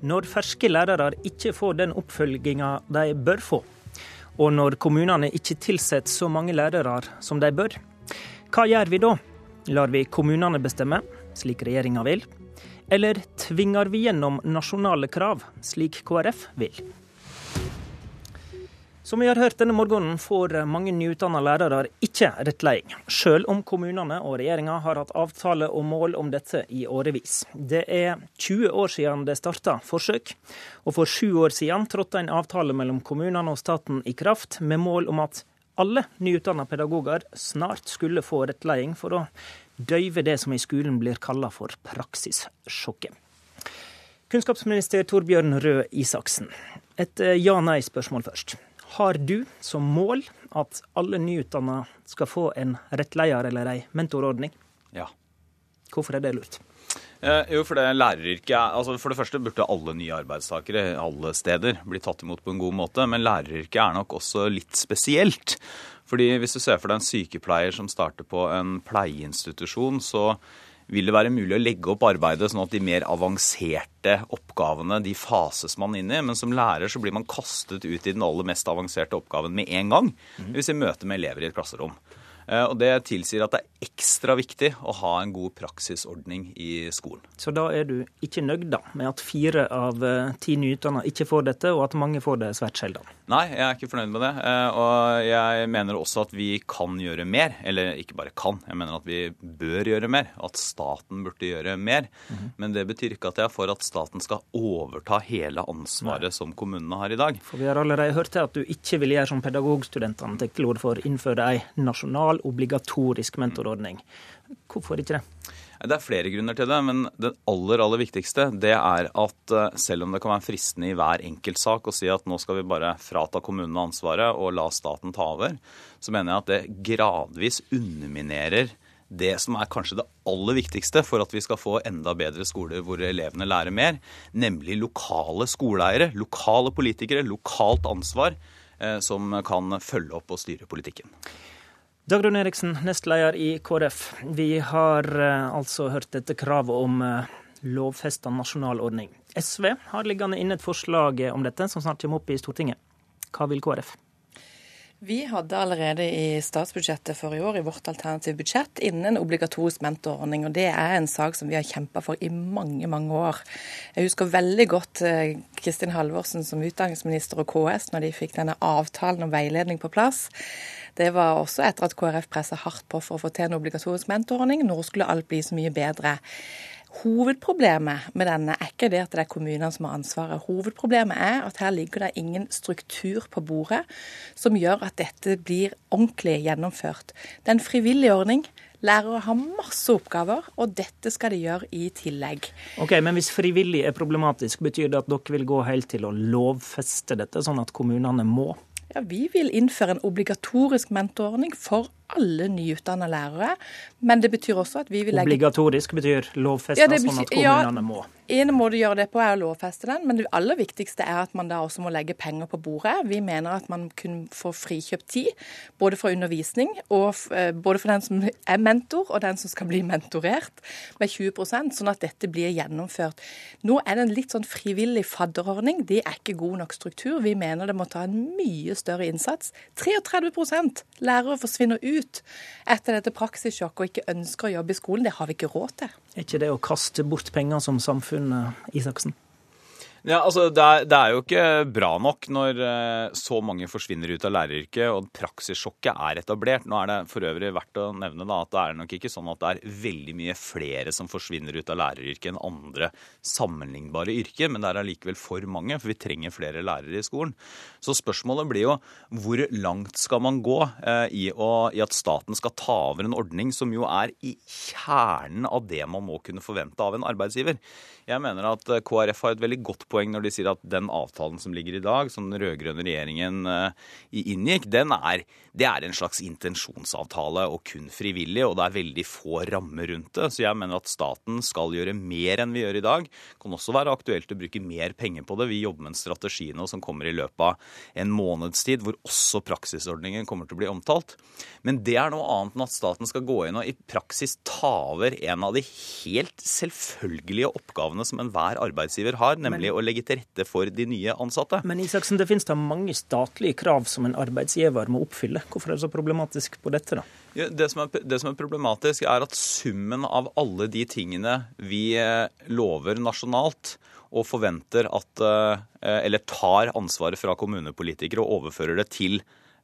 Når ferske lærere ikke får den oppfølginga de bør få, og når kommunene ikke tilsetter så mange lærere som de bør, hva gjør vi da? Lar vi kommunene bestemme, slik regjeringa vil? Eller tvinger vi gjennom nasjonale krav, slik KrF vil? Som vi har hørt denne morgenen, får mange nyutdanna lærere ikke rettledning, selv om kommunene og regjeringa har hatt avtale og mål om dette i årevis. Det er 20 år siden det starta forsøk, og for sju år siden trådte en avtale mellom kommunene og staten i kraft, med mål om at alle nyutdanna pedagoger snart skulle få rettledning for å døyve det som i skolen blir kalla for praksissjokket. Kunnskapsminister Torbjørn Røe Isaksen, et ja-nei-spørsmål først. Har du som mål at alle nyutdanna skal få en rettleder eller ei mentorordning? Ja. Hvorfor er det lurt? Eh, jo, for det læreryrket altså For det første burde alle nye arbeidstakere alle steder bli tatt imot på en god måte. Men læreryrket er nok også litt spesielt. Fordi hvis du ser for deg en sykepleier som starter på en pleieinstitusjon, så vil det være mulig å legge opp arbeidet sånn at de mer avanserte oppgavene de fases man inn i. Men som lærer så blir man kastet ut i den aller mest avanserte oppgaven med en gang. Hvis vi møter med elever i et klasserom. Eh, og Det tilsier at det er ekstra viktig å ha en god praksisordning i skolen. Så da er du ikke nøyd da, med at fire av eh, ti nyutdanna ikke får dette, og at mange får det svært sjelden? Nei, jeg er ikke fornøyd med det. Eh, og jeg mener også at vi kan gjøre mer. Eller ikke bare kan, jeg mener at vi bør gjøre mer. At staten burde gjøre mer. Mm -hmm. Men det betyr ikke at jeg er for at staten skal overta hele ansvaret Nei. som kommunene har i dag. For vi har allerede hørt til at du ikke vil gjøre som pedagogstudentene tar til orde for, innføre ei nasjonal, obligatorisk mentorordning. Hvorfor ikke det? Det er flere grunner til det, men det aller aller viktigste det er at eh, selv om det kan være fristende i hver enkelt sak å si at nå skal vi bare frata kommunene ansvaret og la staten ta over, så mener jeg at det gradvis underminerer det som er kanskje det aller viktigste for at vi skal få enda bedre skoler hvor elevene lærer mer, nemlig lokale skoleeiere, lokale politikere, lokalt ansvar eh, som kan følge opp og styre politikken. Dagrun Eriksen, nestleder i KrF. Vi har uh, altså hørt dette kravet om uh, lovfesta nasjonal ordning. SV har liggende inne et forslag om dette, som snart kommer opp i Stortinget. Hva vil KrF? Vi hadde allerede i statsbudsjettet for i år, i vårt alternative budsjett, innen en obligatorisk mentorordning. og Det er en sak som vi har kjempa for i mange, mange år. Jeg husker veldig godt eh, Kristin Halvorsen som utdanningsminister og KS når de fikk denne avtalen om veiledning på plass. Det var også etter at KrF pressa hardt på for å få til en obligatorisk mentorordning. Nå skulle alt bli så mye bedre. Hovedproblemet med denne er ikke det at det er kommunene som har ansvaret. Hovedproblemet er at her ligger det ingen struktur på bordet som gjør at dette blir ordentlig gjennomført. Det er en frivillig ordning. Lærere har masse oppgaver, og dette skal de gjøre i tillegg. Ok, Men hvis frivillig er problematisk, betyr det at dere vil gå helt til å lovfeste dette, sånn at kommunene må? Ja, Vi vil innføre en obligatorisk mentorordning for alle nyutdanna lærere. Men det betyr også at vi vil legge Obligatorisk betyr lovfesta, ja, sånn at kommunene ja, må? En måte å gjøre det på er å lovfeste den, men det aller viktigste er at man da også må legge penger på bordet. Vi mener at man kunne få frikjøpt tid, både for undervisning og eh, både for den som er mentor og den som skal bli mentorert, med 20% sånn at dette blir gjennomført. Nå er det en litt sånn frivillig fadderordning. Det er ikke god nok struktur. Vi mener det må ta en mye større innsats. 33% lærere forsvinner ut ut etter dette praksissjokket og ikke ønsker å jobbe i skolen. Det har vi ikke råd til. Er ikke det å kaste bort penger som samfunn, Isaksen? Ja, altså det er, det er, jo ikke bra nok når uh, så mange forsvinner ut av læreryrket og praksissjokket er etablert. Nå er det for øvrig verdt å nevne da, at det er nok ikke sånn at det er veldig mye flere som forsvinner ut av læreryrket enn andre sammenlignbare yrker, men det er allikevel for mange, for vi trenger flere lærere i skolen. Så spørsmålet blir jo hvor langt skal man gå eh, i, å, i at staten skal ta over en ordning som jo er i kjernen av det man må kunne forvente av en arbeidsgiver. Jeg mener at eh, KrF har et veldig godt poeng når de sier at den avtalen som ligger i dag, som den rød-grønne regjeringen eh, inngikk, den er, det er en slags intensjonsavtale og kun frivillig, og det er veldig få rammer rundt det. Så jeg mener at staten skal gjøre mer enn vi gjør i dag. Det kan også være aktuelt å bruke mer penger på det. Vi jobber med en strategi nå som kommer i løpet av en måneds tid, hvor også praksisordningen kommer til å bli omtalt. Men det er noe annet enn at staten skal gå inn og i praksis ta over en av de helt selvfølgelige oppgavene oppgavene som enhver arbeidsgiver har, nemlig Men, å å legge til rette for de nye ansatte. Men Isaksen, det finnes da mange statlige krav som en arbeidsgiver må oppfylle. Hvorfor er det så problematisk på dette, da? Ja, det, som er, det, som er, problematisk, er at summen av alle de tingene vi eh, lover nasjonalt, og forventer at eh, Eller tar ansvaret fra kommunepolitikere og overfører det til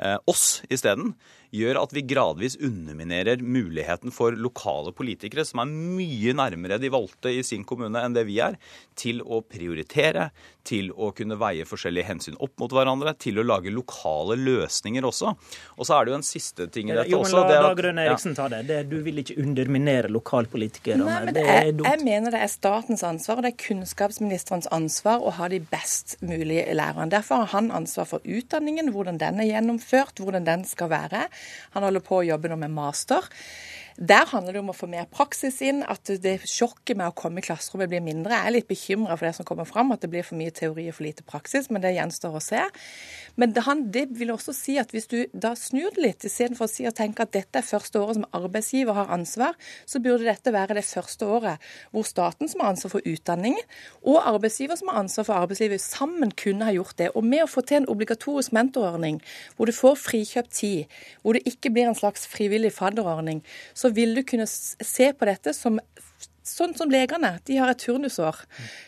eh, oss isteden, gjør at vi gradvis underminerer muligheten for lokale politikere, som er mye nærmere de valgte i sin kommune enn det vi er, til å prioritere, til å kunne veie forskjellige hensyn opp mot hverandre, til å lage lokale løsninger også. Og så er det jo en siste ting i dette jo, men også. La, la Grønn Eriksen ta det. det. Du vil ikke underminere lokalpolitikere. Nei, men jeg, jeg, mener det er statens ansvar, og det er kunnskapsministerens ansvar å ha de best mulige lærerne. Derfor har han ansvar for utdanningen, hvordan den er gjennomført, hvordan den skal være. Han holder på å jobbe nå med master. Der handler det om å få mer praksis inn, at det sjokket med å komme i klasserommet blir mindre. Jeg er litt bekymra for det som kommer fram, at det blir for mye teori og for lite praksis, men det gjenstår å se. Men det, vil også si at hvis du da snur det litt, istedenfor å si og tenke at dette er første året som arbeidsgiver har ansvar, så burde dette være det første året hvor staten som har ansvar for utdanning, og arbeidsgiver som har ansvar for arbeidslivet, sammen kunne ha gjort det. Og med å få til en obligatorisk mentorordning, hvor du får frikjøpt tid, hvor det ikke blir en slags frivillig fadderordning, så vil du kunne se på dette som Sånn som legene. De har et turnusår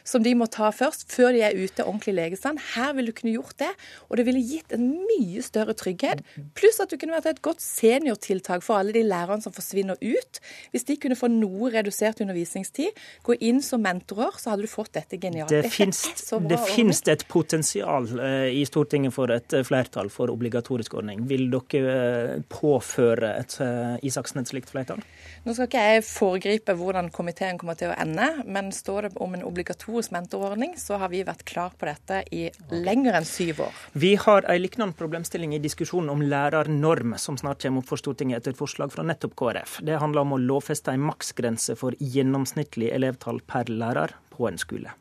som de må ta først, før de er ute ordentlig legestand. Her ville du kunne gjort det, og det ville gitt en mye større trygghet. Pluss at du kunne vært et godt seniortiltak for alle de lærerne som forsvinner ut. Hvis de kunne få noe redusert undervisningstid, gå inn som mentorer, så hadde du fått dette genialt. Det, det finnes et potensial eh, i Stortinget for et eh, flertall for obligatorisk ordning. Vil dere eh, påføre et, Isaksen et slikt flertall? Nå skal ikke jeg foregripe hvordan komiteen kommer til å ende, men står det om en obligatorisk mentorordning, så har vi vært klar på dette i lenger enn syv år. Vi har en lignende problemstilling i diskusjonen om lærernorm, som snart kommer opp for Stortinget etter et forslag fra nettopp KrF. Det handler om å lovfeste en maksgrense for gjennomsnittlig elevtall per lærer på en skole.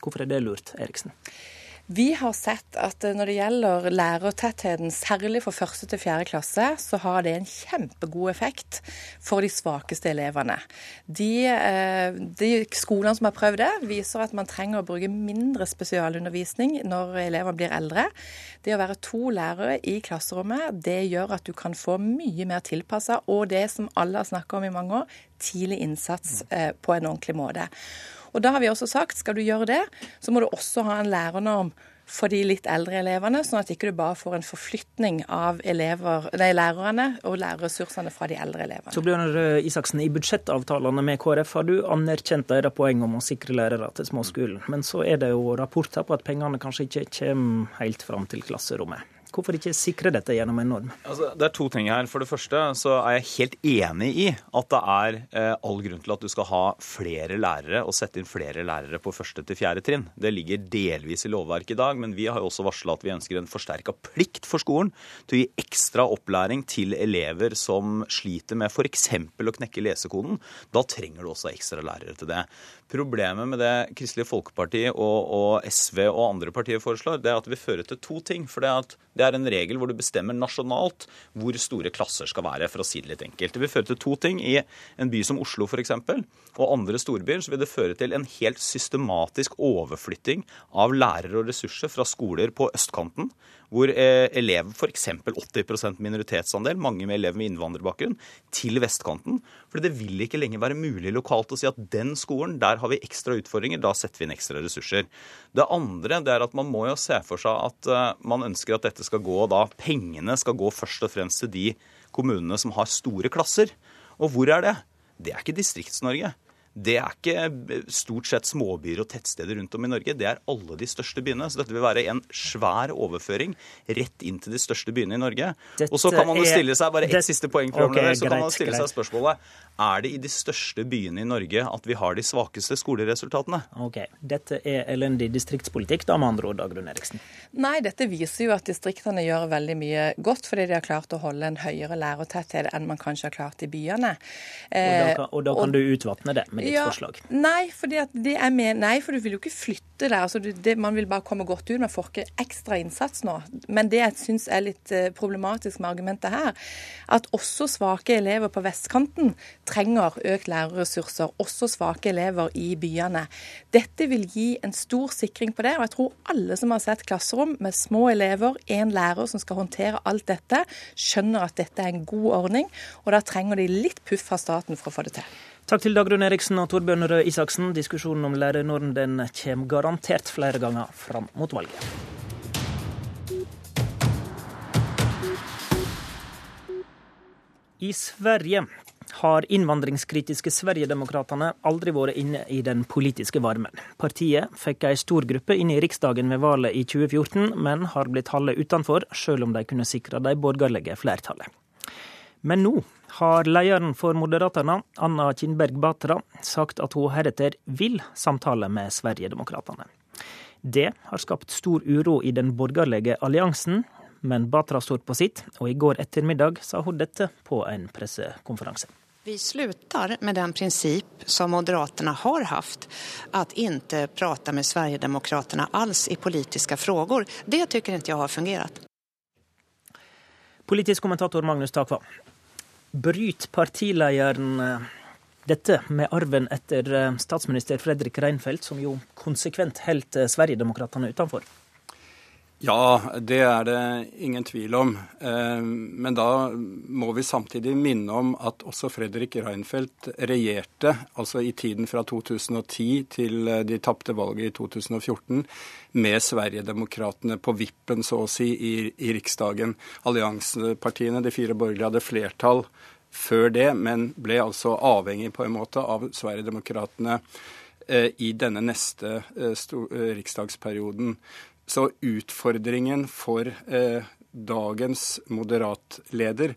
Hvorfor er det lurt, Eriksen? Vi har sett at når det gjelder lærertettheten, særlig for første til fjerde klasse, så har det en kjempegod effekt for de svakeste elevene. De, eh, de skolene som har prøvd det, viser at man trenger å bruke mindre spesialundervisning når elever blir eldre. Det å være to lærere i klasserommet, det gjør at du kan få mye mer tilpassa, og det som alle har snakka om i mange år, tidlig innsats eh, på en ordentlig måte. Og da har vi også sagt skal du gjøre det, så må du også ha en lærernorm for de litt eldre elevene, sånn at ikke du bare får en forflytning av elever, nei, lærerne og lærerressursene fra de eldre elevene. Så Bjørnar Isaksen, I budsjettavtalene med KrF har du anerkjent deres poeng om å sikre lærere til småskolen. Men så er det jo rapporter på at pengene kanskje ikke kommer helt fram til klasserommet. Hvorfor ikke sikre dette gjennom en norm? Altså, det er to ting her. For det første så er jeg helt enig i at det er eh, all grunn til at du skal ha flere lærere og sette inn flere lærere på første til fjerde trinn. Det ligger delvis i lovverket i dag, men vi har jo også varsla at vi ønsker en forsterka plikt for skolen til å gi ekstra opplæring til elever som sliter med f.eks. å knekke lesekoden. Da trenger du også ekstra lærere til det. Problemet med det Kristelig Folkeparti og, og SV og andre partier foreslår, det er at det vil føre til to ting. For det at det er en regel hvor du bestemmer nasjonalt hvor store klasser skal være, for å si det litt enkelt. Det vil føre til to ting. I en by som Oslo f.eks. og andre storbyer så vil det føre til en helt systematisk overflytting av lærere og ressurser fra skoler på østkanten hvor eh, elever f.eks. 80% minoritetsandel, mange med elever med innvandrerbakgrunn, til vestkanten. For det vil ikke lenger være mulig lokalt å si at den skolen, der har vi ekstra utfordringer, da setter vi inn ekstra ressurser. Det andre det er at man må jo se for seg at uh, man ønsker at dette skal gå da, pengene skal gå først og fremst til de kommunene som har store klasser. Og hvor er det? Det er ikke Distrikts-Norge det er ikke stort sett småbyer og tettsteder rundt om i Norge. Det er alle de største byene. Så dette vil være en svær overføring rett inn til de største byene i Norge. Dette og så kan man jo stille seg bare ett siste poeng, okay, så kan man stille seg spørsmålet er det i de største byene i Norge at vi har de svakeste skoleresultatene. Ok, Dette er elendig distriktspolitikk, da med andre ord, Dagrun Eriksen? Nei, dette viser jo at distriktene gjør veldig mye godt, fordi de har klart å holde en høyere lærertetthet enn man kanskje har klart i byene. Eh, og da, og da kan og, du utvatne det? Med ditt ja, forslag? Nei, nei, for du vil jo ikke flytte det. Altså, det. Man vil bare komme godt ut. Man får ikke ekstra innsats nå. Men det jeg syns er litt eh, problematisk med argumentet her, at også svake elever på vestkanten trenger økt lærerressurser. Også svake elever i byene. Dette vil gi en stor sikring på det. Og jeg tror alle som har sett klasserom med små elever, én lærer som skal håndtere alt dette, skjønner at dette er en god ordning. Og da trenger de litt puff fra staten for å få det til. Takk til Dagrun Eriksen og Torbjørn Røe Isaksen. Diskusjonen om lærernorm den kommer garantert flere ganger fram mot valget. I Sverige har innvandringskritiske Sverigedemokraterna aldri vært inne i den politiske varmen. Partiet fikk ei stor gruppe inn i Riksdagen ved valget i 2014, men har blitt holdt utenfor, selv om de kunne sikre de borgerlige flertallet. Men nå har lederen for Moderaterna, Anna Kinberg Batra, sagt at hun heretter vil samtale med Sverigedemokraterna. Det har skapt stor uro i den borgerlige alliansen, men Batra står på sitt, og i går ettermiddag sa hun dette på en pressekonferanse. Vi slutter med den prinsipp som Moderaterna har hatt, at ikke prate med Sverigedemokraterna alls i politiske spørsmål. Det syns ikke jeg har fungert. Politisk kommentator Magnus Takva. Bryter partilederen eh, dette med arven etter eh, statsminister Fredrik Reinfeldt, som jo konsekvent holdt eh, Sverigedemokraterna utenfor? Ja, det er det ingen tvil om. Men da må vi samtidig minne om at også Fredrik Reinfeldt regjerte, altså i tiden fra 2010 til de tapte valget i 2014, med Sverigedemokraterna på vippen, så å si, i, i Riksdagen. Alliansepartiene, de fire borgerlige, hadde flertall før det, men ble altså avhengig på en måte av Sverigedemokraterna eh, i denne neste eh, eh, riksdagsperioden. Så utfordringen for eh, dagens moderatleder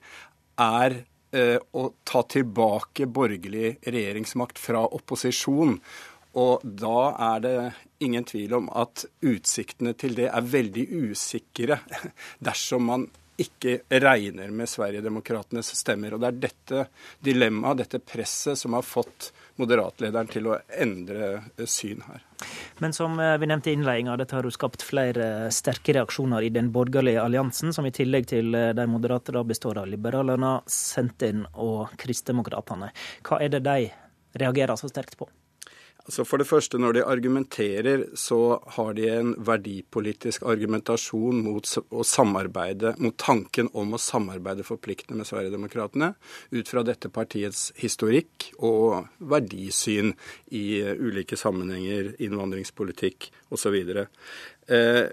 er eh, å ta tilbake borgerlig regjeringsmakt fra opposisjon. Og da er det ingen tvil om at utsiktene til det er veldig usikre dersom man ikke regner med Sverigedemokratenes stemmer. Og det er dette dilemmaet, dette presset, som har fått moderatlederen til å endre syn her. Men som eh, vi nevnte i innledninga, dette har jo skapt flere sterke reaksjoner i den borgerlige alliansen, som i tillegg til eh, de moderate da består av Liberalerne, Sentin og Kristdemokratene. Hva er det de reagerer så sterkt på? Altså For det første, når de argumenterer, så har de en verdipolitisk argumentasjon mot å samarbeide, mot tanken om å samarbeide forpliktende med Sverigedemokraterna, ut fra dette partiets historikk og verdisyn i ulike sammenhenger, innvandringspolitikk osv. Eh,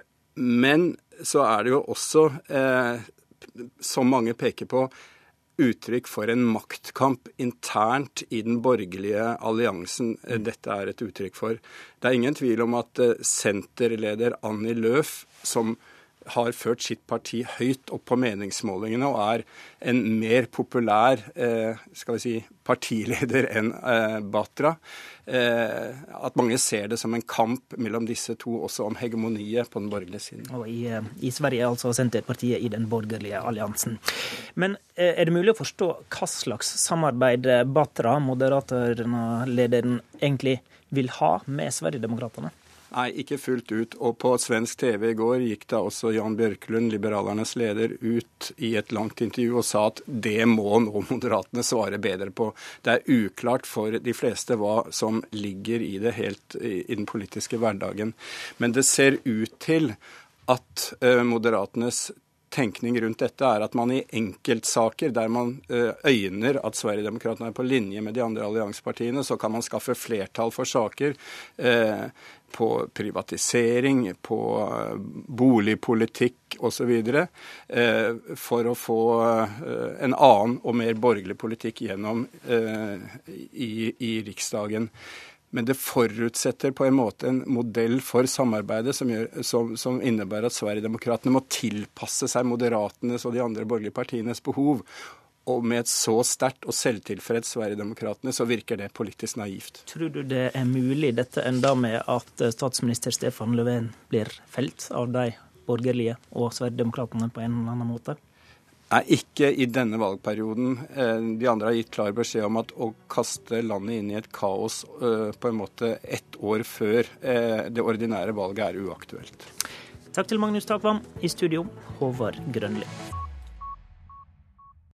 men så er det jo også, eh, som mange peker på, uttrykk for en maktkamp internt i den borgerlige alliansen mm. dette er et uttrykk for. Det er ingen tvil om at eh, senterleder Annie Løf, som har ført sitt parti høyt opp på meningsmålingene og er en mer populær eh, skal vi si, partileder enn eh, Batra. Eh, at mange ser det som en kamp mellom disse to, også om hegemoniet på den borgerlige siden. Og i, i Sverige altså Senterpartiet i den borgerlige alliansen. Men er det mulig å forstå hva slags samarbeid Batra, moderaterlederen, egentlig vil ha med Sverigedemokraterna? Nei, ikke fullt ut. Og på svensk TV i går gikk da også Jan Bjørklund, Liberalernes leder, ut i et langt intervju og sa at det må nå Moderatene svare bedre på. Det er uklart for de fleste hva som ligger i det helt i den politiske hverdagen. Men det ser ut til at uh, Moderatenes tenkning rundt dette er at man i enkeltsaker der man uh, øyner at Sverigedemokraterna er på linje med de andre alliansepartiene, så kan man skaffe flertall for saker. Uh, på privatisering, på eh, boligpolitikk osv. Eh, for å få eh, en annen og mer borgerlig politikk gjennom i, i Riksdagen. Men det forutsetter på en måte en modell for samarbeidet som, gjør, som, som innebærer at Sverigedemokraterna må tilpasse seg Moderatenes og de andre borgerlige partienes behov. Og med et så sterkt og selvtilfreds Sverigedemokraterna, så virker det politisk naivt. Tror du det er mulig, dette enda med at statsminister Stefan Löfven blir felt av de borgerlige og Sverigedemokraterna på en eller annen måte? Nei, ikke i denne valgperioden. Eh, de andre har gitt klar beskjed om at å kaste landet inn i et kaos eh, på en måte ett år før eh, det ordinære valget er uaktuelt. Takk til Magnus Takvam. I studio, Håvard Grønli.